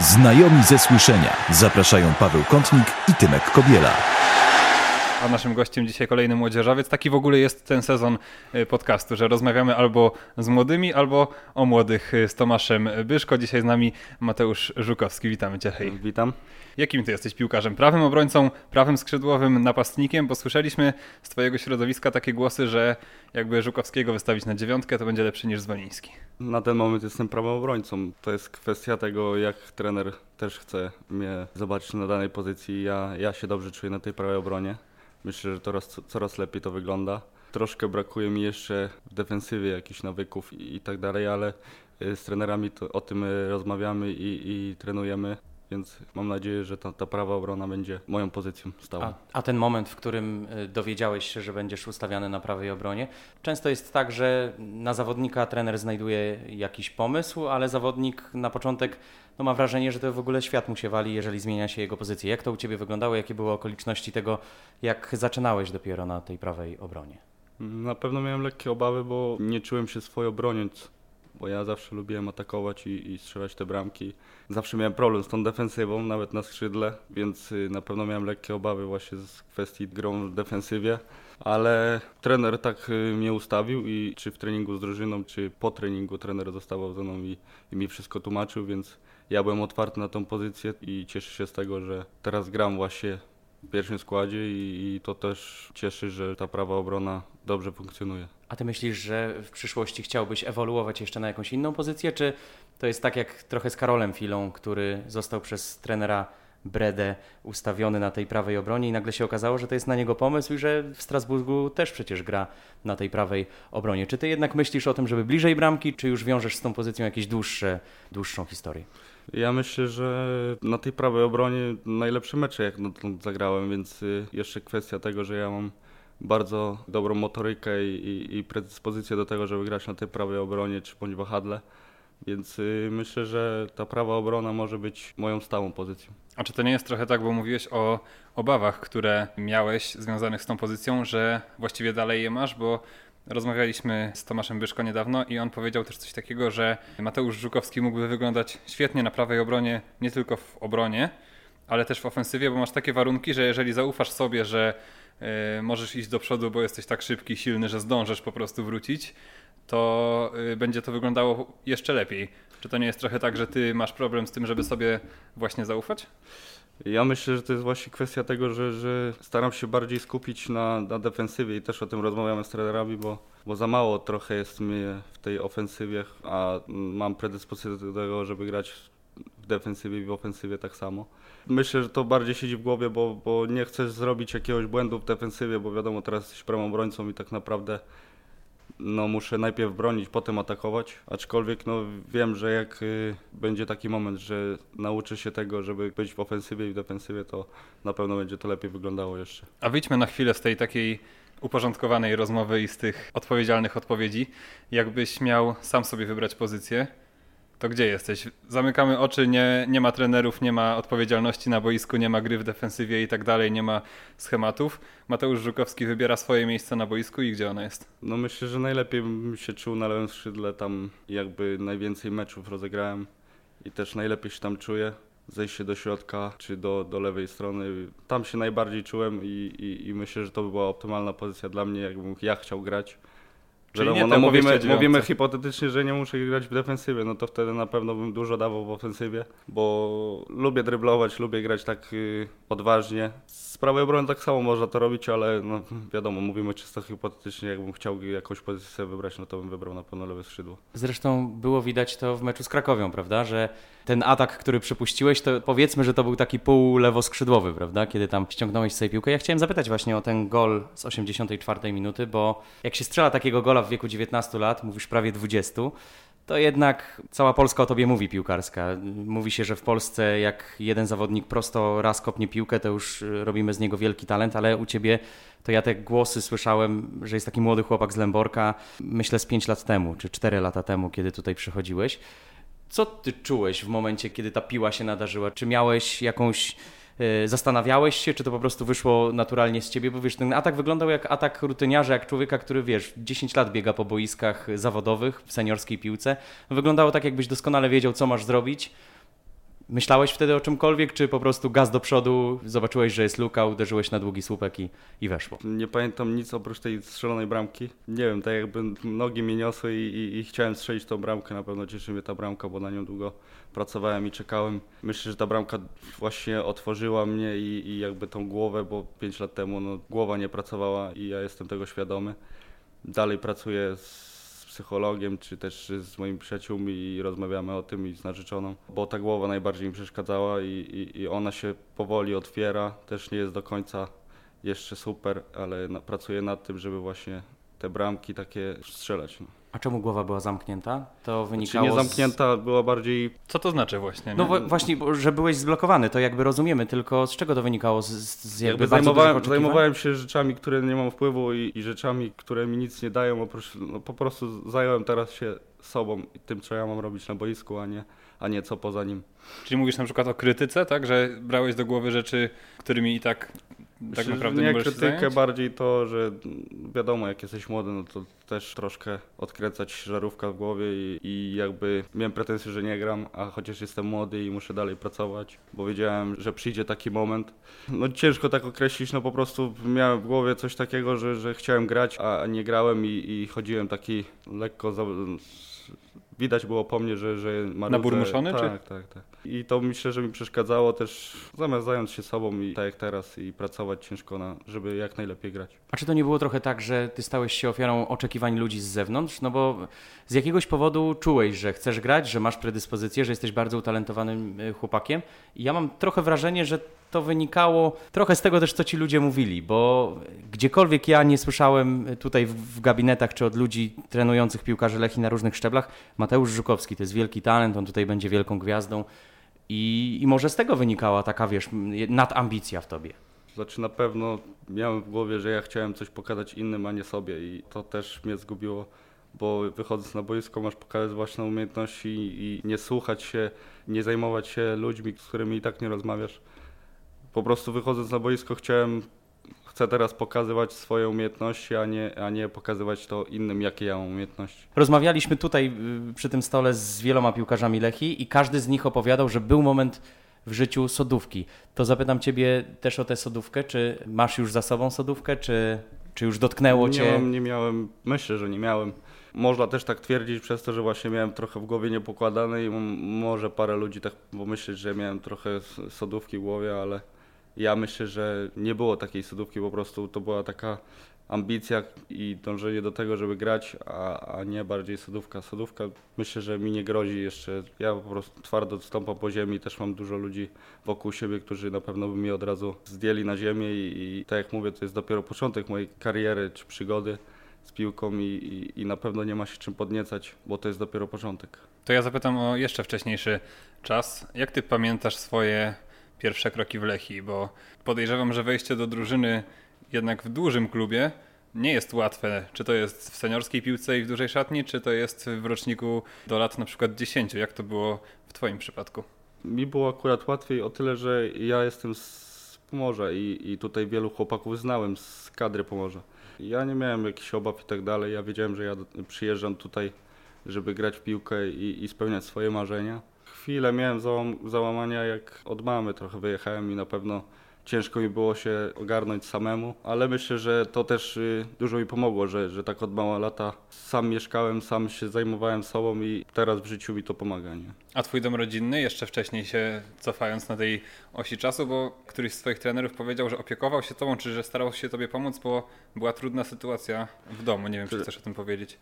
Znajomi ze słyszenia zapraszają Paweł Kątnik i Tymek Kobiela. A naszym gościem dzisiaj kolejny młodzieżowiec. Taki w ogóle jest ten sezon y, podcastu, że rozmawiamy albo z młodymi, albo o młodych y, z Tomaszem Byszko. Dzisiaj z nami Mateusz Żukowski. Witamy Cię. Hej. Witam. Jakim Ty jesteś piłkarzem? Prawym obrońcą, prawym skrzydłowym, napastnikiem? Bo słyszeliśmy z Twojego środowiska takie głosy, że jakby Żukowskiego wystawić na dziewiątkę, to będzie lepszy niż Zwoliński. Na ten moment jestem prawym obrońcą. To jest kwestia tego, jak trener też chce mnie zobaczyć na danej pozycji. Ja, ja się dobrze czuję na tej prawej obronie. Myślę, że coraz, coraz lepiej to wygląda. Troszkę brakuje mi jeszcze w defensywie jakichś nawyków i, i tak dalej, ale y, z trenerami to, o tym y, rozmawiamy i, i trenujemy, więc mam nadzieję, że ta, ta prawa obrona będzie moją pozycją stała. A, a ten moment, w którym y, dowiedziałeś się, że będziesz ustawiany na prawej obronie, często jest tak, że na zawodnika trener znajduje jakiś pomysł, ale zawodnik na początek no ma wrażenie, że to w ogóle świat mu się wali, jeżeli zmienia się jego pozycja. Jak to u Ciebie wyglądało? Jakie były okoliczności tego, jak zaczynałeś dopiero na tej prawej obronie? Na pewno miałem lekkie obawy, bo nie czułem się swojo broniąc, bo ja zawsze lubiłem atakować i, i strzelać te bramki. Zawsze miałem problem z tą defensywą, nawet na skrzydle, więc y, na pewno miałem lekkie obawy właśnie z kwestii grą w defensywie. Ale trener tak y, mnie ustawił i czy w treningu z drużyną, czy po treningu trener zostawał ze mną i, i mi wszystko tłumaczył, więc ja byłem otwarty na tą pozycję i cieszę się z tego, że teraz gram właśnie w pierwszym składzie i, i to też cieszy, że ta prawa obrona dobrze funkcjonuje. A ty myślisz, że w przyszłości chciałbyś ewoluować jeszcze na jakąś inną pozycję, czy to jest tak jak trochę z Karolem Filą, który został przez trenera Bredę ustawiony na tej prawej obronie i nagle się okazało, że to jest na niego pomysł i że w Strasburgu też przecież gra na tej prawej obronie. Czy ty jednak myślisz o tym, żeby bliżej bramki, czy już wiążesz z tą pozycją jakieś dłuższe, dłuższą historię? Ja myślę, że na tej prawej obronie najlepsze mecze jak dotąd zagrałem, więc y, jeszcze kwestia tego, że ja mam bardzo dobrą motorykę i, i, i predyspozycję do tego, żeby grać na tej prawej obronie czy bądź wahadle. Więc y, myślę, że ta prawa obrona może być moją stałą pozycją. A czy to nie jest trochę tak, bo mówiłeś o obawach, które miałeś związanych z tą pozycją, że właściwie dalej je masz, bo Rozmawialiśmy z Tomaszem Byszko niedawno i on powiedział też coś takiego, że Mateusz Żukowski mógłby wyglądać świetnie na prawej obronie, nie tylko w obronie, ale też w ofensywie, bo masz takie warunki, że jeżeli zaufasz sobie, że możesz iść do przodu, bo jesteś tak szybki, silny, że zdążysz po prostu wrócić, to y, będzie to wyglądało jeszcze lepiej. Czy to nie jest trochę tak, że ty masz problem z tym, żeby sobie właśnie zaufać? Ja myślę, że to jest właśnie kwestia tego, że, że staram się bardziej skupić na, na defensywie i też o tym rozmawiamy z trenerami, bo, bo za mało trochę jest mnie w tej ofensywie, a mam predyspozycję do tego, żeby grać w defensywie i w ofensywie tak samo. Myślę, że to bardziej siedzi w głowie, bo, bo nie chcesz zrobić jakiegoś błędu w defensywie, bo wiadomo, teraz jesteś prawą obrońcą i tak naprawdę no muszę najpierw bronić, potem atakować, aczkolwiek no wiem, że jak y, będzie taki moment, że nauczę się tego, żeby być w ofensywie i w defensywie, to na pewno będzie to lepiej wyglądało jeszcze. A wyjdźmy na chwilę z tej takiej uporządkowanej rozmowy i z tych odpowiedzialnych odpowiedzi. Jakbyś miał sam sobie wybrać pozycję, to gdzie jesteś? Zamykamy oczy, nie, nie ma trenerów, nie ma odpowiedzialności na boisku, nie ma gry w defensywie i tak dalej, nie ma schematów. Mateusz Żukowski wybiera swoje miejsce na boisku i gdzie ono jest? No myślę, że najlepiej bym się czuł na lewym skrzydle, tam jakby najwięcej meczów rozegrałem i też najlepiej się tam czuję. Zejście do środka czy do, do lewej strony, tam się najbardziej czułem i, i, i myślę, że to by była optymalna pozycja dla mnie, jakbym ja chciał grać. Czyli Wiadomo, nie no mówimy, mówimy hipotetycznie, że nie muszę grać w defensywie, no to wtedy na pewno bym dużo dawał w ofensywie, bo lubię dryblować, lubię grać tak y, odważnie. Z prawej obrony tak samo można to robić, ale no, wiadomo, mówimy czysto hipotetycznie, jakbym chciał jakąś pozycję wybrać, no to bym wybrał na pewno lewe skrzydło. Zresztą było widać to w meczu z Krakowią, prawda? Że ten atak, który przypuściłeś, to powiedzmy, że to był taki pół lewoskrzydłowy, prawda? Kiedy tam ściągnąłeś sobie piłkę. Ja chciałem zapytać właśnie o ten gol z 84 minuty, bo jak się strzela takiego gola w wieku 19 lat, mówisz prawie 20, to jednak cała Polska o tobie mówi piłkarska. Mówi się, że w Polsce jak jeden zawodnik prosto raz kopnie piłkę, to już robimy z niego wielki talent, ale u ciebie to ja te głosy słyszałem, że jest taki młody chłopak z Lęborka, myślę z 5 lat temu, czy 4 lata temu, kiedy tutaj przychodziłeś. Co ty czułeś w momencie, kiedy ta piła się nadarzyła? Czy miałeś jakąś. y, Zastanawiałeś się, czy to po prostu wyszło naturalnie z ciebie? Bo wiesz, ten atak wyglądał jak atak rutyniarza, jak człowieka, który wiesz, 10 lat biega po boiskach zawodowych w seniorskiej piłce. Wyglądało tak, jakbyś doskonale wiedział, co masz zrobić. Myślałeś wtedy o czymkolwiek, czy po prostu gaz do przodu, zobaczyłeś, że jest luka, uderzyłeś na długi słupek i, i weszło? Nie pamiętam nic oprócz tej strzelonej bramki. Nie wiem, tak jakby nogi mnie niosły i, i, i chciałem strzelić tą bramkę. Na pewno cieszy mnie ta bramka, bo na nią długo pracowałem i czekałem. Myślę, że ta bramka właśnie otworzyła mnie i, i jakby tą głowę, bo 5 lat temu no, głowa nie pracowała i ja jestem tego świadomy. Dalej pracuję z psychologiem, czy też z moimi przyjaciółmi i rozmawiamy o tym i z narzeczoną, bo ta głowa najbardziej mi przeszkadzała i, i, i ona się powoli otwiera. Też nie jest do końca jeszcze super, ale na, pracuję nad tym, żeby właśnie te bramki takie strzelać. No. A czemu głowa była zamknięta? To Czy wynikało nie z- zamknięta, była bardziej Co to znaczy właśnie? No nie? wa- właśnie, bo- że byłeś zblokowany, to jakby rozumiemy, tylko z czego to wynikało? Z, z z jakby, Jakby zajmowałem, zajmowałem się rzeczami, które nie mam wpływu i, i rzeczami, które mi nic nie dają, oprócz, no, po prostu zająłem teraz się sobą i tym, co ja mam robić na boisku, a nie, a nie co poza nim. Czyli mówisz na przykład o krytyce, tak? Że brałeś do głowy rzeczy, którymi i tak tak Myślę, naprawdę nie, nie krytykę, zająć? bardziej to, że wiadomo, jak jesteś młody, no to też troszkę odkręcać żarówka w głowie i, i jakby miałem pretensje, że nie gram, a chociaż jestem młody i muszę dalej pracować, bo wiedziałem, że przyjdzie taki moment. No ciężko tak określić, no po prostu miałem w głowie coś takiego, że, że chciałem grać, a nie grałem i, i chodziłem taki lekko za, Widać było po mnie, że, że marudzę. Naburmuszony, czy? Tak, tak, tak. I to myślę, że mi przeszkadzało też, zamiast zająć się sobą i tak jak teraz i pracować ciężko, na, żeby jak najlepiej grać. A czy to nie było trochę tak, że ty stałeś się ofiarą oczekiwań ludzi z zewnątrz? No bo z jakiegoś powodu czułeś, że chcesz grać, że masz predyspozycję, że jesteś bardzo utalentowanym y, chłopakiem. I ja mam trochę wrażenie, że to wynikało trochę z tego też, co ci ludzie mówili, bo gdziekolwiek ja nie słyszałem tutaj w, w gabinetach czy od ludzi trenujących piłkarzy Lechi na różnych szczeblach, Mateusz Żukowski to jest wielki talent, on tutaj będzie wielką gwiazdą. I, I może z tego wynikała taka, wiesz, nadambicja w tobie. Znaczy na pewno miałem w głowie, że ja chciałem coś pokazać innym, a nie sobie i to też mnie zgubiło, bo wychodząc na boisko masz pokazać własne umiejętności i nie słuchać się, nie zajmować się ludźmi, z którymi i tak nie rozmawiasz. Po prostu wychodząc na boisko chciałem, chcę teraz pokazywać swoje umiejętności, a nie, a nie pokazywać to innym, jakie ja mam umiejętności. Rozmawialiśmy tutaj y, przy tym stole z wieloma piłkarzami Lechi i każdy z nich opowiadał, że był moment w życiu sodówki. To zapytam ciebie też o tę sodówkę, czy masz już za sobą sodówkę, czy, czy już dotknęło nie, cię? mam, nie miałem, myślę, że nie miałem. Można też tak twierdzić przez to, że właśnie miałem trochę w głowie niepokładane i może parę ludzi tak pomyśleć, że miałem trochę sodówki w głowie, ale ja myślę, że nie było takiej sodówki, po prostu to była taka ambicja i dążenie do tego, żeby grać, a, a nie bardziej sodówka. Sodówka myślę, że mi nie grozi jeszcze. Ja po prostu twardo stąpam po ziemi, też mam dużo ludzi wokół siebie, którzy na pewno by mnie od razu zdjęli na ziemię i, i tak jak mówię, to jest dopiero początek mojej kariery czy przygody z piłką i, i, i na pewno nie ma się czym podniecać, bo to jest dopiero początek. To ja zapytam o jeszcze wcześniejszy czas. Jak ty pamiętasz swoje pierwsze kroki w Lechii? Bo podejrzewam, że wejście do drużyny jednak w dużym klubie nie jest łatwe. Czy to jest w seniorskiej piłce i w dużej szatni, czy to jest w roczniku do lat na przykład 10? Jak to było w twoim przypadku? Mi było akurat łatwiej o tyle, że ja jestem z Pomorza i, i tutaj wielu chłopaków znałem z kadry Pomorza. Ja nie miałem jakichś obaw i tak dalej. Ja wiedziałem, że ja przyjeżdżam tutaj, żeby grać w piłkę i, i spełniać swoje marzenia. Chwilę miałem załam, załamania, jak od mamy trochę wyjechałem i na pewno ciężko mi było się ogarnąć samemu, ale myślę, że to też y, dużo mi pomogło, że, że tak od mała lata sam mieszkałem, sam się zajmowałem sobą i teraz w życiu mi to pomaga. Nie? A twój dom rodzinny, jeszcze wcześniej się cofając na tej osi czasu, bo któryś z twoich trenerów powiedział, że opiekował się tobą, czy że starał się tobie pomóc, bo była trudna sytuacja w domu. Nie wiem, czy chcesz o tym powiedzieć.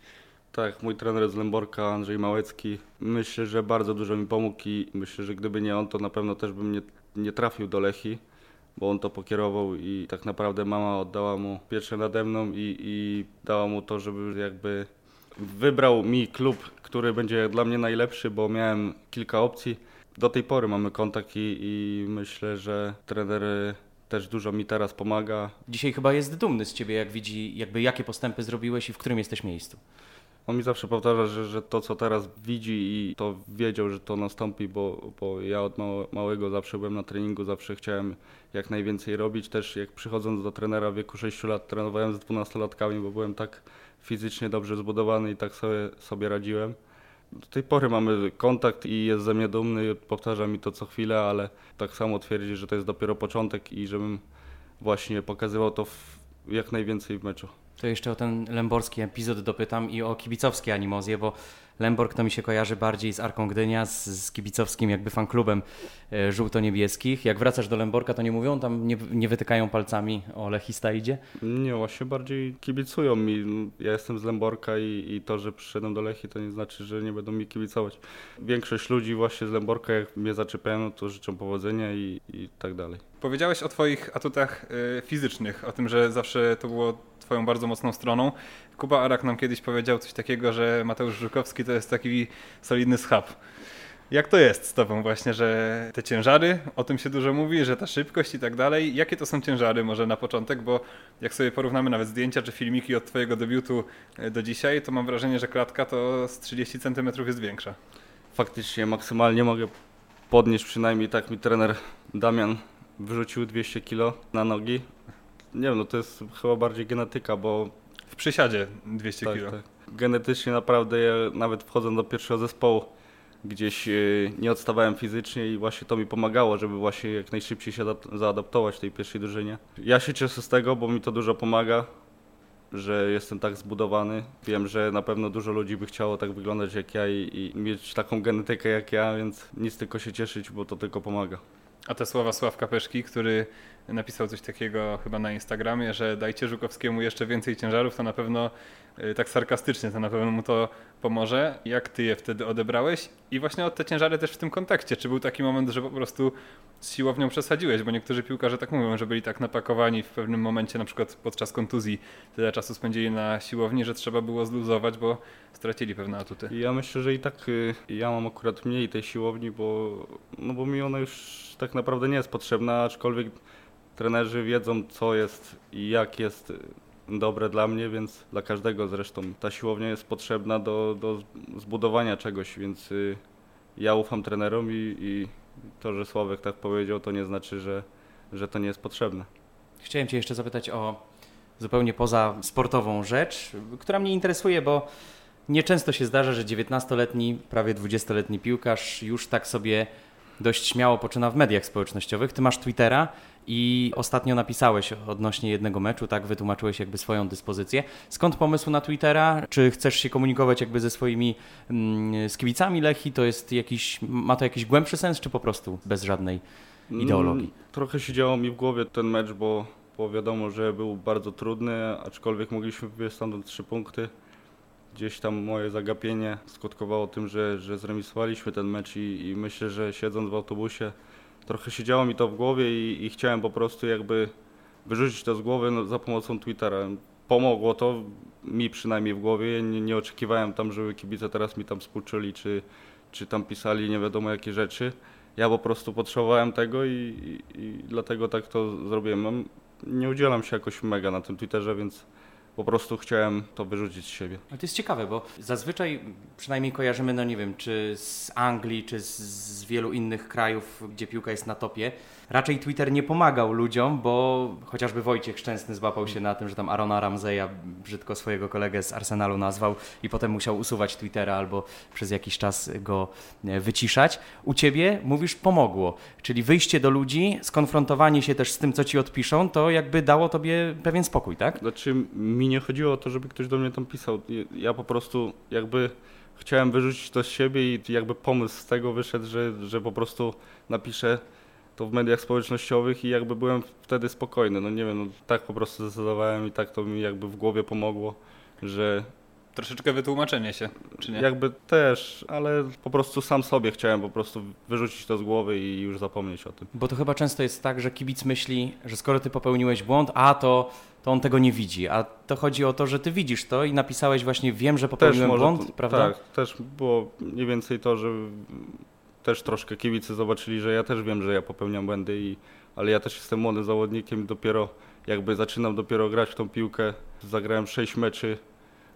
Tak, mój trener z Lęborka, Andrzej Małecki, myślę, że bardzo dużo mi pomógł i myślę, że gdyby nie on, to na pewno też bym nie, nie trafił do Lechi, bo on to pokierował i tak naprawdę mama oddała mu pieczę nade mną i, i dała mu to, żeby jakby wybrał mi klub, który będzie dla mnie najlepszy, bo miałem kilka opcji. Do tej pory mamy kontakt i, i myślę, że trener też dużo mi teraz pomaga. Dzisiaj chyba jest dumny z ciebie, jak widzi, jakby jakie postępy zrobiłeś i w którym jesteś miejscu. On mi zawsze powtarza, że, że to co teraz widzi i to wiedział, że to nastąpi, bo, bo ja od małe, małego zawsze byłem na treningu, zawsze chciałem jak najwięcej robić. Też jak przychodząc do trenera w wieku 6 lat trenowałem z 12-latkami, bo byłem tak fizycznie dobrze zbudowany i tak sobie, sobie radziłem. Do tej pory mamy kontakt i jest ze mnie dumny, powtarza mi to co chwilę, ale tak samo twierdzi, że to jest dopiero początek i żebym właśnie pokazywał to w jak najwięcej w meczu. To jeszcze o ten lęborski epizod dopytam i o kibicowskie animozje, bo Lęborg to mi się kojarzy bardziej z Arką Gdynia, z, z kibicowskim jakby fanklubem e, żółto-niebieskich. Jak wracasz do Lęborka, to nie mówią tam, nie, nie wytykają palcami o Lechista idzie? Nie, właśnie bardziej kibicują mi. Ja jestem z Lęborka i, i to, że przyszedłem do Lechi, to nie znaczy, że nie będą mi kibicować. Większość ludzi właśnie z Lęborka, jak mnie zaczepiają, no to życzą powodzenia i, i tak dalej. Powiedziałeś o Twoich atutach y, fizycznych, o tym, że zawsze to było Twoją bardzo mocną stroną. Kuba Arak nam kiedyś powiedział coś takiego, że Mateusz Żukowski to jest taki solidny schab. Jak to jest z Tobą właśnie, że te ciężary, o tym się dużo mówi, że ta szybkość i tak dalej. Jakie to są ciężary może na początek, bo jak sobie porównamy nawet zdjęcia czy filmiki od Twojego debiutu y, do dzisiaj, to mam wrażenie, że klatka to z 30 cm jest większa. Faktycznie maksymalnie mogę podnieść, przynajmniej tak mi trener Damian wrzucił 200 kg na nogi. Nie wiem, no to jest chyba bardziej genetyka, bo W przysiadzie 200 tak, kg. tak. Genetycznie naprawdę ja nawet wchodząc do pierwszego zespołu gdzieś yy, nie odstawałem fizycznie i właśnie to mi pomagało, żeby właśnie jak najszybciej się adap- zaadaptować tej pierwszej drużynie. Ja się cieszę z tego, bo mi to dużo pomaga, że jestem tak zbudowany. Wiem, że na pewno dużo ludzi by chciało tak wyglądać jak ja i, i mieć taką genetykę jak ja, więc nic tylko się cieszyć, bo to tylko pomaga. A te słowa Sławka Peszki, który napisał coś takiego chyba na Instagramie, że dajcie Żukowskiemu jeszcze więcej ciężarów, to na pewno y, tak sarkastycznie, to na pewno mu to pomoże. Jak ty je wtedy odebrałeś? I właśnie o te ciężary też w tym kontekście. Czy był taki moment, że po prostu z siłownią przesadziłeś? Bo niektórzy piłkarze tak mówią, że byli tak napakowani w pewnym momencie, na przykład podczas kontuzji, tyle czasu spędzili na siłowni, że trzeba było zluzować, bo stracili pewne atuty. Ja myślę, że i tak y, ja mam akurat mniej tej siłowni, bo, no bo mi ona już tak naprawdę nie jest potrzebna, aczkolwiek trenerzy wiedzą co jest i jak jest y, dobre dla mnie, więc dla każdego zresztą ta siłownia jest potrzebna do, do zbudowania czegoś, więc y, ja ufam trenerom i, i to, że Sławek tak powiedział, to nie znaczy, że, że to nie jest potrzebne. Chciałem Cię jeszcze zapytać o zupełnie poza sportową rzecz, która mnie interesuje, bo nieczęsto się zdarza, że 19-letni, prawie 20-letni piłkarz już tak sobie dość śmiało poczyna w mediach społecznościowych. Ty masz Twittera i ostatnio napisałeś odnośnie jednego meczu, tak wytłumaczyłeś jakby swoją dyspozycję. Skąd pomysł na Twittera? Czy chcesz się komunikować jakby ze swoimi mm, z kibicami Lechi? To jest jakiś, ma to jakiś głębszy sens, czy po prostu bez żadnej ideologii? Mm, Trochę się działo mi w głowie ten mecz, bo, bo wiadomo, że był bardzo trudny, aczkolwiek mogliśmy wywieźć stamtąd trzy punkty. Gdzieś tam moje zagapienie skutkowało tym, że, że zremisowaliśmy ten mecz i, i myślę, że siedząc w autobusie trochę się działo mi to w głowie i, i chciałem po prostu jakby wyrzucić to z głowy no, za pomocą Twittera. Pomogło to mi przynajmniej w głowie. Nie, nie oczekiwałem tam, żeby kibice teraz mi tam współczuli, czy, czy tam pisali nie wiadomo jakie rzeczy. Ja po prostu potrzebowałem tego i, i, i dlatego tak to zrobiłem. Mam- Nie udzielam się jakoś mega na tym Twitterze, więc po prostu chciałem to wyrzucić z siebie. Ale to jest ciekawe, bo zazwyczaj przynajmniej kojarzymy, no nie wiem, czy z Anglii, czy z wielu innych krajów, gdzie piłka jest na topie. Raczej Twitter nie pomagał ludziom, bo chociażby Wojciech Szczęsny złapał się na tym, że tam Arona Ramseya brzydko swojego kolegę z Arsenalu nazwał i potem musiał usuwać Twittera albo przez jakiś czas go e, wyciszać. U ciebie mówisz pomogło, czyli wyjście do ludzi, skonfrontowanie się też z tym, co ci odpiszą, to jakby dało tobie pewien spokój, tak? Znaczy, mi nie chodziło o to, żeby ktoś do mnie tam pisał. Ja po prostu jakby chciałem wyrzucić to z siebie i jakby pomysł z tego wyszedł, że, że po prostu napiszę to w mediach społecznościowych i jakby byłem wtedy spokojny. No nie wiem, no tak po prostu zdecydowałem i tak to mi jakby w głowie pomogło, że Troszeczkę wytłumaczenie się, czy nie? jakby też, ale po prostu sam sobie chciałem po prostu wyrzucić to z głowy i już zapomnieć o tym. Bo to chyba często jest tak, że kibic myśli, że skoro ty popełniłeś błąd, a to, to on tego nie widzi. A to chodzi o to, że ty widzisz to i napisałeś właśnie wiem, że popełniłem błąd, to- prawda? Tak, też było mniej więcej to, że też troszkę kibice zobaczyli, że ja też wiem, że ja popełniam błędy, i, ale ja też jestem młodym zawodnikiem, dopiero jakby zaczynam dopiero grać w tą piłkę. Zagrałem 6 meczy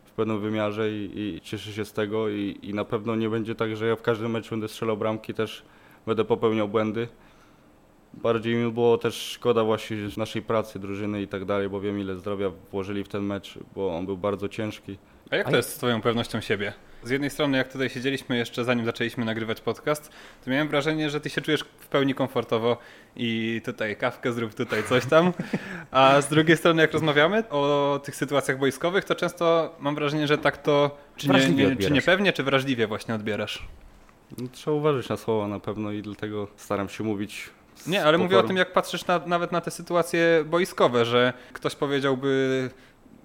w pewnym wymiarze i, i cieszę się z tego i, i na pewno nie będzie tak, że ja w każdym meczu będę strzelał bramki, też będę popełniał błędy. Bardziej mi było też szkoda właśnie naszej pracy, drużyny i tak dalej, bo wiem ile zdrowia włożyli w ten mecz, bo on był bardzo ciężki. A jak to jest z twoją pewnością siebie? Z jednej strony, jak tutaj siedzieliśmy jeszcze zanim zaczęliśmy nagrywać podcast, to miałem wrażenie, że ty się czujesz w pełni komfortowo i tutaj kawkę zrób, tutaj coś tam. A z drugiej strony, jak rozmawiamy o tych sytuacjach wojskowych, to często mam wrażenie, że tak to czy, nie, nie, czy niepewnie, czy wrażliwie właśnie odbierasz. No, Trzeba uważać na słowa na pewno i dlatego staram się mówić. Nie, ale mówię o tym, jak patrzysz na, nawet na te sytuacje boiskowe, że ktoś powiedziałby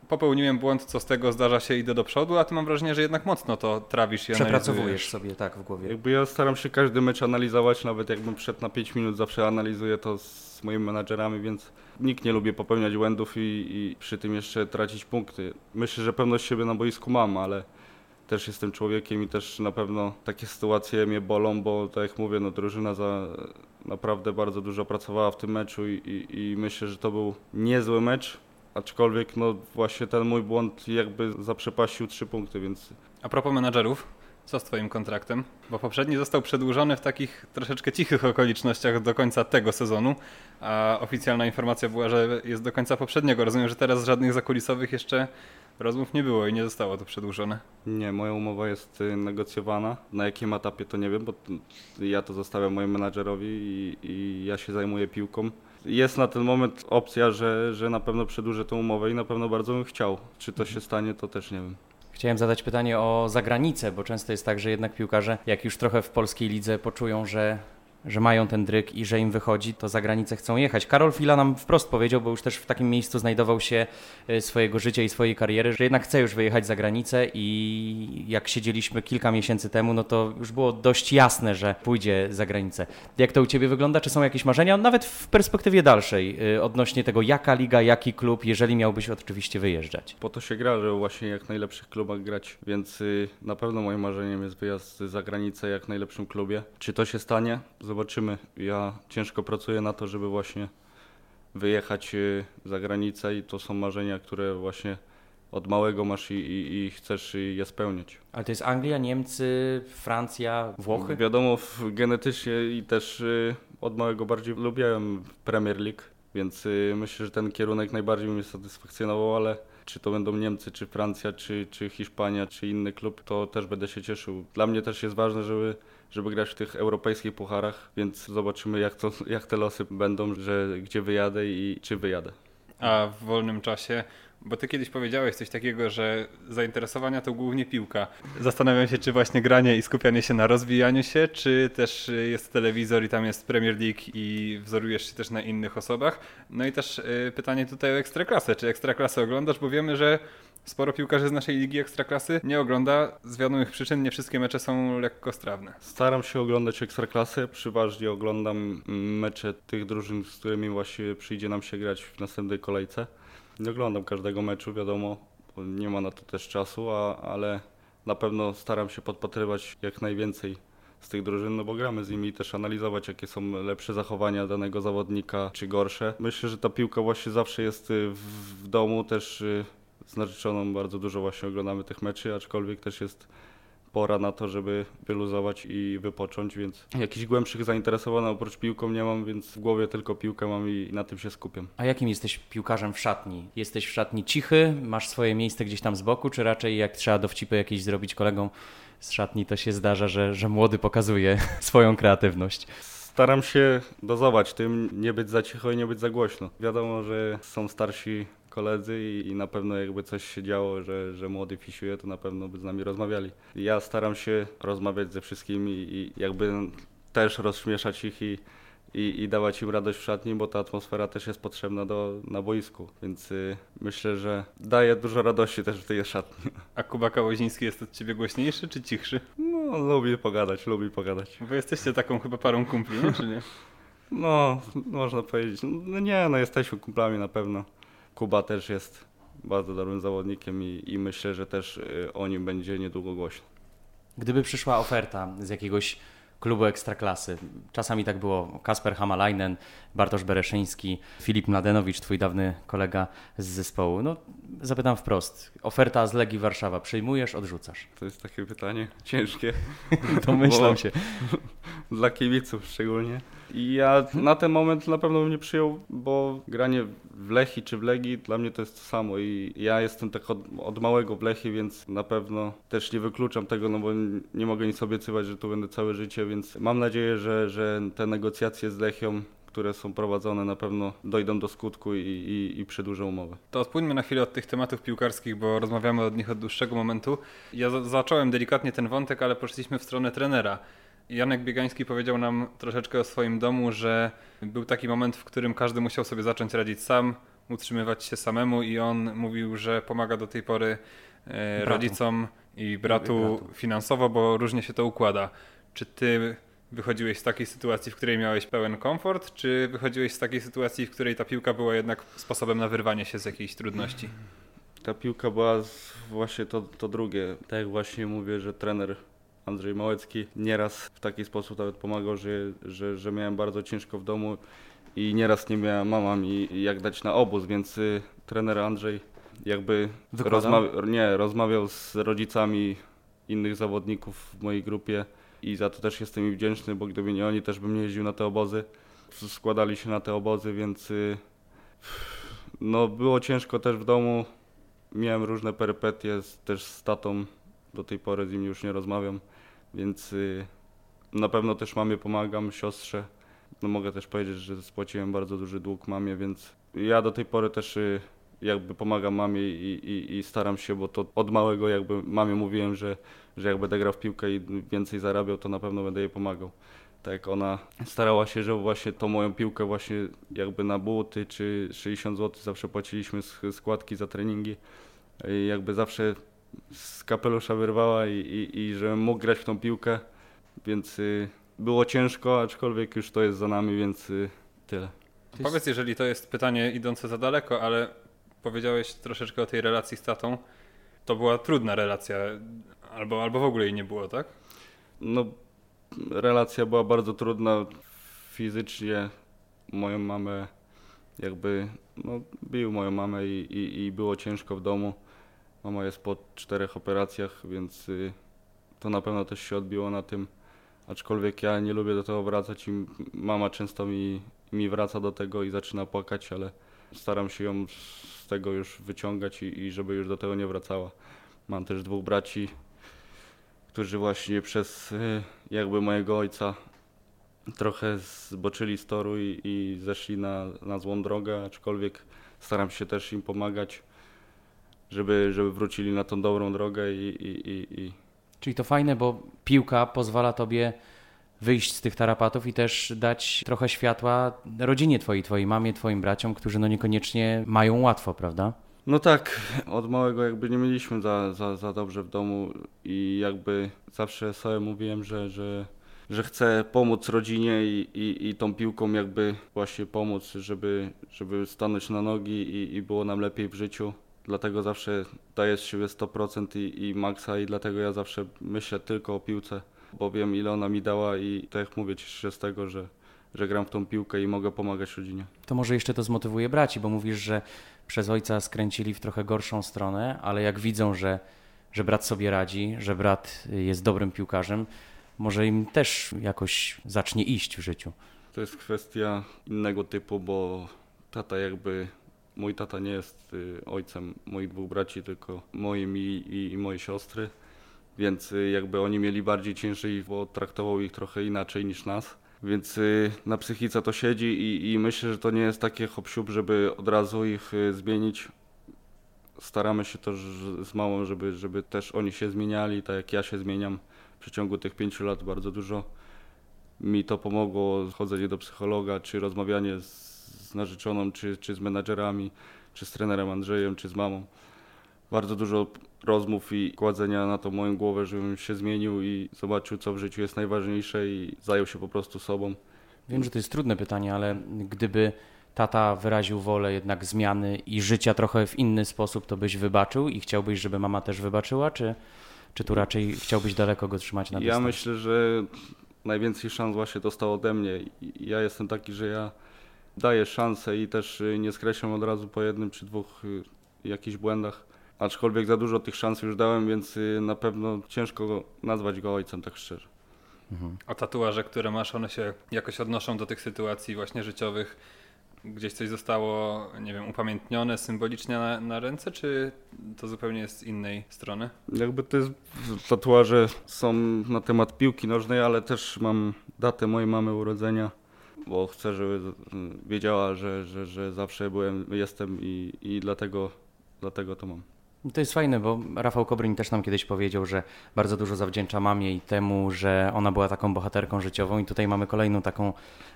popełniłem błąd, co z tego zdarza się, idę do przodu, a ty mam wrażenie, że jednak mocno to trawisz i Przepracowujesz sobie tak w głowie. Jakby ja staram się każdy mecz analizować, nawet jakbym przed na 5 minut zawsze analizuję to z moimi menadżerami, więc nikt nie lubi popełniać błędów i, i przy tym jeszcze tracić punkty. Myślę, że pewność siebie na boisku mam, ale też jestem człowiekiem i też na pewno takie sytuacje mnie bolą, bo tak jak mówię, no drużyna za naprawdę bardzo dużo pracowała w tym meczu i, i, i myślę, że to był niezły mecz, aczkolwiek no właśnie ten mój błąd jakby zaprzepaścił trzy punkty, więc A propos menadżerów, co z twoim kontraktem? Bo poprzedni został przedłużony w takich troszeczkę cichych okolicznościach do końca tego sezonu, a oficjalna informacja była, że jest do końca poprzedniego. Rozumiem, że teraz żadnych zakulisowych jeszcze rozmów nie było i nie zostało to przedłużone. Nie, moja umowa jest y, negocjowana. Na jakim etapie to nie wiem, bo ja to zostawiam mojemu menadżerowi i, i ja się zajmuję piłką. Jest na ten moment opcja, że, że na pewno przedłużę tę umowę i na pewno bardzo bym chciał. Czy to się stanie, to też nie wiem. Chciałem zadać pytanie o zagranicę, bo często jest tak, że jednak piłkarze, jak już trochę w polskiej lidze poczują, że, że mają ten dryk i że im wychodzi, to za granicę chcą jechać. Karol Fila nam wprost powiedział, bo już też w takim miejscu znajdował się y, swojego życia i swojej kariery, że jednak chce już wyjechać za granicę i jak siedzieliśmy kilka miesięcy temu, no to już było dość jasne, że pójdzie za granicę. Jak to u Ciebie wygląda? Czy są jakieś marzenia, nawet w perspektywie dalszej, y, odnośnie tego, jaka liga, jaki klub, jeżeli miałbyś oczywiście wyjeżdżać? Po to się gra, żeby właśnie jak najlepszych klubach grać, więc y, na pewno moim marzeniem jest wyjazd za granicę jak najlepszym klubie. Czy to się stanie? Ja ciężko pracuję na to, żeby właśnie wyjechać y, za granicę i to są marzenia, które właśnie od małego masz i, i, i chcesz je spełniać. Ale to jest Anglia, Niemcy, Francja, Włochy? Wiadomo, genetycznie i też y, od małego bardziej lubiłem Premier League, więc y, myślę, że ten kierunek najbardziej mnie satysfakcjonował, ale czy to będą Niemcy, czy Francja, czy, czy Hiszpania, czy inny klub, to też będę się cieszył. Dla mnie też jest ważne, żeby, żeby grać w tych europejskich pucharach, więc zobaczymy jak, to, jak te losy będą, że gdzie wyjadę i czy wyjadę. A w wolnym czasie, bo ty kiedyś powiedziałeś coś takiego, że zainteresowania to głównie piłka. Zastanawiam się, czy właśnie granie i skupianie się na rozwijaniu się, czy też jest telewizor i tam jest Premier League i wzorujesz się też na innych osobach. No i też y, pytanie tutaj o Ekstraklasę. Czy Ekstraklasę oglądasz? Bo wiemy, że sporo piłkarzy z naszej ligi Ekstraklasy nie ogląda. Z wiadomych przyczyn nie wszystkie mecze są lekkostrawne. Staram się oglądać Ekstraklasę, przeważnie oglądam mecze tych drużyn, z którymi właśnie przyjdzie nam się grać w następnej kolejce. Nie oglądam każdego meczu, wiadomo, nie ma na to też czasu, a, ale na pewno staram się podpatrywać jak najwięcej z tych drużyn, no bo gramy z nimi i też analizować, jakie są lepsze zachowania danego zawodnika, czy gorsze. Myślę, że ta piłka właśnie zawsze jest y, w, w domu, też y, z narzeczoną bardzo dużo właśnie oglądamy tych meczy, aczkolwiek też jest pora na to, żeby wyluzować i wypocząć, więc jakichś głębszych zainteresowań oprócz piłką nie mam, więc w głowie tylko piłkę mam i na tym się skupiam. A jakim jesteś piłkarzem w szatni? Jesteś w szatni cichy, masz swoje miejsce gdzieś tam z boku, czy raczej jak trzeba dowcipy jakieś zrobić kolegom z szatni, to się zdarza, że, że młody pokazuje swoją kreatywność? Staram się dozować tym, nie być za cicho i nie być za głośno. Wiadomo, że są starsi koledzy i, na pewno jakby coś się działo, że, że młody fisiuje, to na pewno by z nami rozmawiali. Ja staram się rozmawiać ze wszystkimi i jakby też rozśmieszać ich i, i, i dawać im radość w szatni, bo ta atmosfera też jest potrzebna do, na boisku, więc y, myślę, że daje dużo radości też w tej szatni. A Kuba Kałoziński jest od ciebie głośniejszy czy cichszy? No, lubi pogadać, lubi pogadać. Bo jesteście taką chyba parą kumpli, nie? czy nie? No, można powiedzieć. No nie, no jesteśmy kumplami na pewno. Kuba też jest bardzo dobrym zawodnikiem i, i myślę, że też y, o nim będzie niedługo głośno. Gdyby przyszła oferta z jakiegoś klubu ekstraklasy, czasami tak było, Kasper Hamalainen, Bartosz Bereszyński, Filip Mladenowicz, twój dawny kolega z zespołu, no zapytam wprost, oferta z Legii Warszawa, przyjmujesz, odrzucasz? To jest takie pytanie ciężkie Domyślam się. dla kibiców szczególnie. I ja na ten moment na pewno bym nie przyjął, bo granie w Lechi czy w Legii dla mnie to jest to samo i ja jestem tak od, od małego w Lechi, więc na pewno też nie wykluczam tego, no bo nie mogę nic obiecywać, że tu będę całe życie, więc mam nadzieję, że, że te negocjacje z Lechią które są prowadzone na pewno dojdą do skutku i, i, i przedłużą umowę. To odpłyńmy na chwilę od tych tematów piłkarskich, bo rozmawiamy od nich od dłuższego momentu. Ja za zacząłem delikatnie ten wątek, ale poszliśmy w stronę trenera. Janek Biegański powiedział nam troszeczkę o swoim domu, że był taki moment, w którym każdy musiał sobie zacząć radzić sam, utrzymywać się samemu i on mówił, że pomaga do tej pory e, rodzicom i bratu, I bratu finansowo, bo różnie się to układa. Czy ty wychodziłeś z takiej sytuacji, w której miałeś pełen komfort, czy wychodziłeś z takiej sytuacji, w której ta piłka była jednak sposobem na wyrwanie się z jakiejś trudności? Ta piłka była właśnie to, to drugie. Tak jak właśnie mówię, że trener Andrzej Małecki nieraz w taki sposób nawet pomagał, że, że, że miałem bardzo ciężko w domu i nieraz nie miała mama mi jak dać na obóz, więc y, trener Andrzej jakby rozmawia, nie, rozmawiał z rodzicami innych zawodników w mojej grupie i za to też jestem im wdzięczny, bo gdyby nie oni, też bym nie jeździł na te obozy. Składali się na te obozy, więc y, no było ciężko też w domu. Miałem różne perypetie też z tatą, do tej pory z nim już nie rozmawiam, więc y, na pewno też mamie pomagam, siostrze. No mogę też powiedzieć, że spłaciłem bardzo duży dług mamie, więc ja do tej pory też y, jakby pomagam mamie i, i, i, staram się, bo to od małego jakby mamie mówiłem, że, że jak będę grał w piłkę i więcej zarabiał, to na pewno będę jej pomagał. Tak ona starała się, żeby właśnie tą moją piłkę właśnie jakby na buty czy 60 zł zawsze płaciliśmy składki za treningi. I jakby zawsze z kapelusza wyrwała i, i, i żebym mógł grać w tą piłkę, więc y, było ciężko, aczkolwiek już to jest za nami, więc y, tyle. Powiedz, jeżeli to jest pytanie idące za daleko, ale powiedziałeś troszeczkę o tej relacji z tatą. To była trudna relacja, albo, albo w ogóle jej nie było, tak? No, relacja była bardzo trudna fizycznie. Moją mamę jakby, no, bił moją mamę i, i, i było ciężko w domu. Mama jest po czterech operacjach, więc y, to na pewno też się odbiło na tym. Aczkolwiek ja nie lubię do tego wracać i mama często mi, mi wraca do tego i zaczyna płakać, ale staram się ją z tego już wyciągać i, i żeby już do tego nie wracała. Mam też dwóch braci, którzy właśnie przez y, jakby mojego ojca trochę zboczyli z toru i, i zeszli na, na złą drogę, aczkolwiek staram się też im pomagać, żeby, żeby wrócili na tą dobrą drogę i, i, i, i Czyli to fajne, bo piłka pozwala tobie wyjść z tych tarapatów i też dać trochę światła rodzinie twojej, twojej mamie, twoim braciom, którzy no niekoniecznie mają łatwo, prawda? No tak, od małego jakby nie mieliśmy za, za, za dobrze w domu i jakby zawsze sobie mówiłem, że, że, że chcę pomóc rodzinie i, i, i tą piłką jakby właśnie pomóc, żeby, żeby stanąć na nogi i, i było nam lepiej w życiu. Dlatego zawsze daję z siebie 100% i, i maksa i dlatego ja zawsze myślę tylko o piłce bo wiem ile ona mi dała i tak jak mówię, cieszę się z tego, że, że gram w tą piłkę i mogę pomagać rodzinie. To może jeszcze to zmotywuje braci, bo mówisz, że przez ojca skręcili w trochę gorszą stronę, ale jak widzą, że, że brat sobie radzi, że brat jest dobrym piłkarzem, może im też jakoś zacznie iść w życiu. To jest kwestia innego typu, bo tata jakby mój tata nie jest y, ojcem moich dwóch braci, tylko moim i, i, i mojej siostry więc y, jakby oni mieli bardziej ciężej, bo traktował ich trochę inaczej niż nas. Więc y, na psychice to siedzi i, i myślę, że to nie jest takie hop żeby od razu ich zmienić. Staramy się też z małą, żeby, żeby też oni się zmieniali, tak jak ja się zmieniam w przeciągu tych pięciu lat bardzo dużo. Mi to pomogło chodzenie do psychologa, czy rozmawianie z, z narzeczoną, czy, czy z menadżerami, czy z trenerem Andrzejem, czy z mamą bardzo dużo rozmów i kładzenia na to moją głowę, żebym się zmienił i zobaczył, co w życiu jest najważniejsze i zajął się po prostu sobą. Wiem, że to jest trudne pytanie, ale gdyby tata wyraził wolę jednak zmiany i życia trochę w inny sposób, to byś wybaczył i chciałbyś, żeby mama też wybaczyła, czy, czy tu raczej chciałbyś daleko go trzymać na dystans? Ja myślę, że najwięcej szans właśnie dostał ode mnie. Ja jestem taki, że ja daję szansę i też nie skreślam od razu po jednym czy dwóch y, jakichś błędach aczkolwiek za dużo tych szans już dałem, więc y, na pewno ciężko nazwać go ojcem, tak szczerze. A tatuaże, które masz, one się jakoś odnoszą do tych sytuacji właśnie życiowych? Gdzieś coś zostało, nie wiem, upamiętnione symbolicznie na, na ręce, czy to zupełnie jest z innej strony? Jakby te tatuaże są na temat piłki nożnej, ale też mam datę mojej mamy urodzenia, bo chcę, żeby wiedziała, że, że, że zawsze byłem, jestem i, i dlatego, dlatego to mam. To jest fajne, bo Rafał Kobryń też nam kiedyś powiedział, że bardzo dużo zawdzięcza mamie i temu, że ona była taką bohaterką życiową i tutaj mamy kolejną taką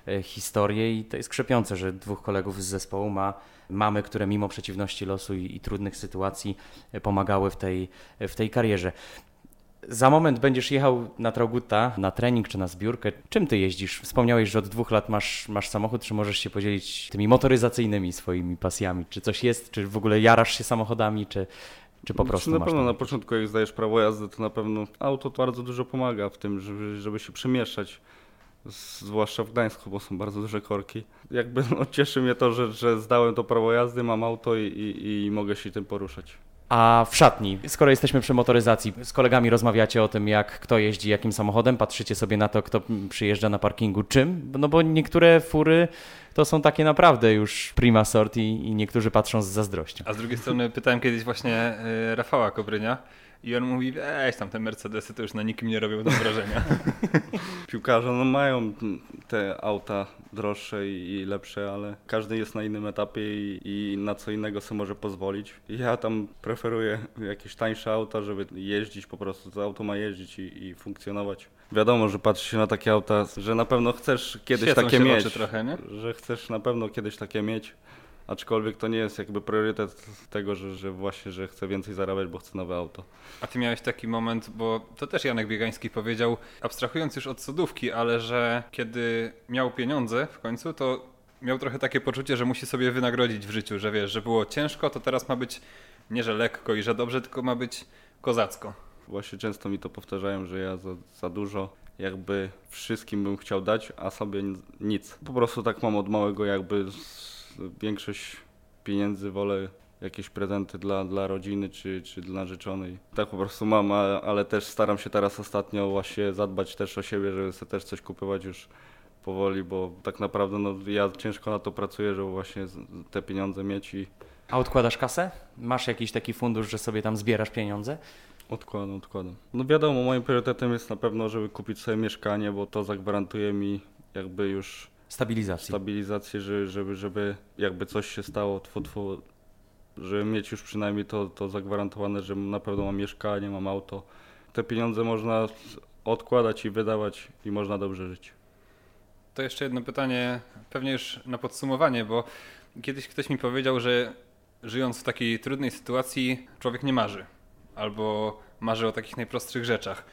e, historię i to jest krzepiące, że dwóch kolegów z zespołu ma mamy, które mimo przeciwności losu i, i trudnych sytuacji e, pomagały w tej, w tej karierze. Za moment będziesz jechał na Traugutta na trening czy na zbiórkę. Czym ty jeździsz? Wspomniałeś, że od dwóch lat masz, masz samochód. Czy możesz się podzielić tymi motoryzacyjnymi swoimi pasjami? Czy coś jest? Czy w ogóle jarasz się samochodami? Czy, czy po prostu Na masz pewno na początku jak zdajesz prawo jazdy, to na pewno auto to bardzo dużo pomaga w tym, żeby, żeby się przemieszczać. Zwłaszcza w Gdańsku, bo są bardzo duże korki. Jakby no, cieszy mnie to, że, że zdałem to prawo jazdy, mam auto i, i, i mogę się tym poruszać. A w szatni, skoro jesteśmy przy motoryzacji, z kolegami rozmawiacie o tym, jak kto jeździ jakim samochodem, patrzycie sobie na to, kto przyjeżdża na parkingu czym, no bo niektóre fury to są takie naprawdę już prima sort i, i niektórzy patrzą z zazdrością. A z drugiej strony pytałem kiedyś właśnie y, Rafała Kobrynia i on mówi, weź tam te Mercedesy to już na nikim nie robią do wrażenia. Piłkarze no, mają te auta droższe i, lepsze, ale każdy jest na innym etapie i, i na co innego sobie może pozwolić. Ja tam preferuję jakieś tańsze auta, żeby jeździć po prostu. To auto ma jeździć i, i funkcjonować. Wiadomo, że patrzy się na takie auta, że na pewno chcesz kiedyś Świecą takie mieć. trochę? Że chcesz na pewno kiedyś takie mieć. Aczkolwiek to nie jest jakby priorytet tego, że, że właśnie, że chcę więcej zarabiać, bo chcę nowe auto. A ty miałeś taki moment, bo to też Janek Biegański powiedział, abstrahując już od sodówki, ale że kiedy miał pieniądze w końcu, to miał trochę takie poczucie, że musi sobie wynagrodzić w życiu, że wiesz, że było ciężko, to teraz ma być nie, że lekko i że dobrze, tylko ma być kozacko. Właśnie często mi to powtarzają, że ja za, za dużo jakby wszystkim bym chciał dać, a sobie nic-. Po prostu tak mam od małego jakby większość pieniędzy wolę jakieś prezenty dla, dla rodziny czy, czy dla narzeczonej. Tak po prostu mam, ale też staram się teraz ostatnio właśnie zadbać też o siebie, żeby sobie też coś kupować już powoli, bo tak naprawdę no, ja ciężko na to pracuję, żeby właśnie te pieniądze mieć i A odkładasz kasę? Masz jakiś taki fundusz, że sobie tam zbierasz pieniądze? Odkładam, odkładam. No wiadomo, moim priorytetem jest na pewno, żeby kupić sobie mieszkanie, bo to zagwarantuje mi jakby już Stabilizacji. stabilizację, że- żeby, żeby jakby coś się stało, tfu, tfu, żeby mieć już przynajmniej to, to zagwarantowane, że na pewno mam mieszkanie, mam auto. Te pieniądze można odkładać i wydawać i można dobrze żyć. To jeszcze jedno pytanie, pewnie już na podsumowanie, bo kiedyś ktoś mi powiedział, że żyjąc w takiej trudnej sytuacji, człowiek nie marzy. Albo marzy o takich najprostszych rzeczach.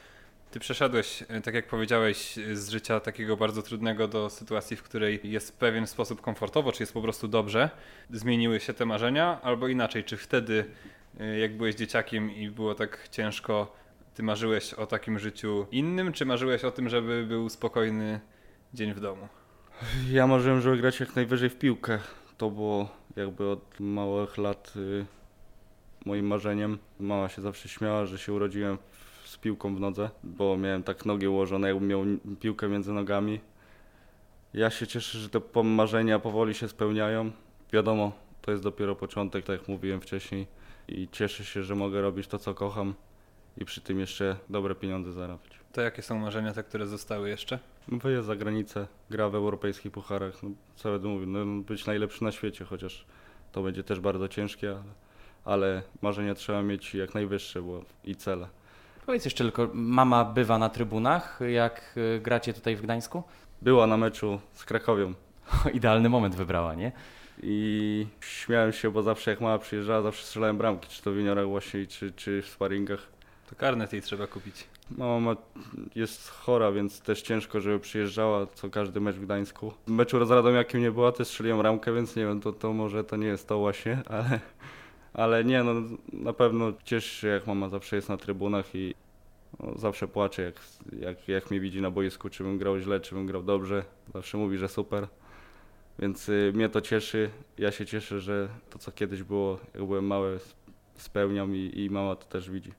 Ty przeszedłeś, e, tak jak powiedziałeś, e, z życia takiego bardzo trudnego do sytuacji, w której jest w pewien sposób komfortowo, czy jest po prostu dobrze. Zmieniły się te marzenia, albo inaczej, czy wtedy, e, jak byłeś dzieciakiem i było tak ciężko, ty marzyłeś o takim życiu innym, czy marzyłeś o tym, żeby był spokojny dzień w domu? Ja marzyłem, żeby grać jak najwyżej w piłkę. To było jakby od małych lat y, moim marzeniem. Mama się zawsze śmiała, że się urodziłem w- z piłką w nodze, bo miałem tak nogi ułożone, jakbym miał piłkę między nogami. Ja się cieszę, że te marzenia powoli się spełniają. Wiadomo, to jest dopiero początek, tak jak mówiłem wcześniej. I cieszę się, że mogę robić to, co kocham i przy tym jeszcze dobre pieniądze zarabiać. To jakie są marzenia te, które zostały jeszcze? No Wyjazd za granicę, gra w europejskich pucharach, no, co będę mówił, no, być najlepszy na świecie, chociaż to będzie też bardzo ciężkie, ale, ale marzenia trzeba mieć jak najwyższe bo, i cele. Powiedz jeszcze tylko, mama bywa na trybunach, jak y, gracie tutaj w Gdańsku? Była na meczu z Krakowią Idealny moment wybrała, nie? i śmiałem się, bo zawsze jak mama przyjeżdżała, zawsze strzelałem bramki, czy to w juniorach właśnie, czy, czy w sparingach. To karnet jej trzeba kupić. Mama ma, jest chora, więc też ciężko, żeby przyjeżdżała co każdy mecz w Gdańsku. W meczu z Radomiakiem nie była, też strzeliłem ramkę, więc nie wiem, to, to może to nie jest to właśnie, ale, ale nie, no na pewno cieszę się, jak mama zawsze jest na trybunach i no, zawsze płacze, jak, jak, jak mnie widzi na boisku, czy bym grał źle, czy bym grał dobrze. Zawsze mówi, że super. Więc y, mnie to cieszy. Ja się cieszę, że to, co kiedyś było, jak byłem mały, spełniam i, i mama to też widzi.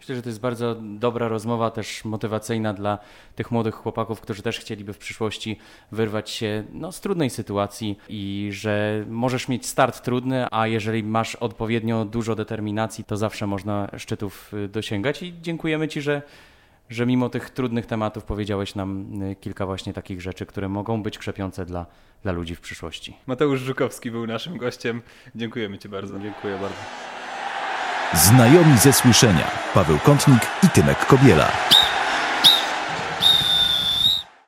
Myślę, że to jest bardzo dobra rozmowa, też motywacyjna dla tych młodych chłopaków, którzy też chcieliby w przyszłości wyrwać się no, z trudnej sytuacji i że możesz mieć start trudny, a jeżeli masz odpowiednio dużo determinacji, to zawsze można szczytów y, dosięgać. I dziękujemy Ci, że, że mimo tych trudnych tematów powiedziałeś nam y, kilka właśnie takich rzeczy, które mogą być krzepiące dla, dla ludzi w przyszłości. Mateusz Żukowski był naszym gościem. Dziękujemy Ci bardzo. Dziękuję bardzo. Znajomi ze słyszenia. Paweł Kątnik i Tymek Kobiela.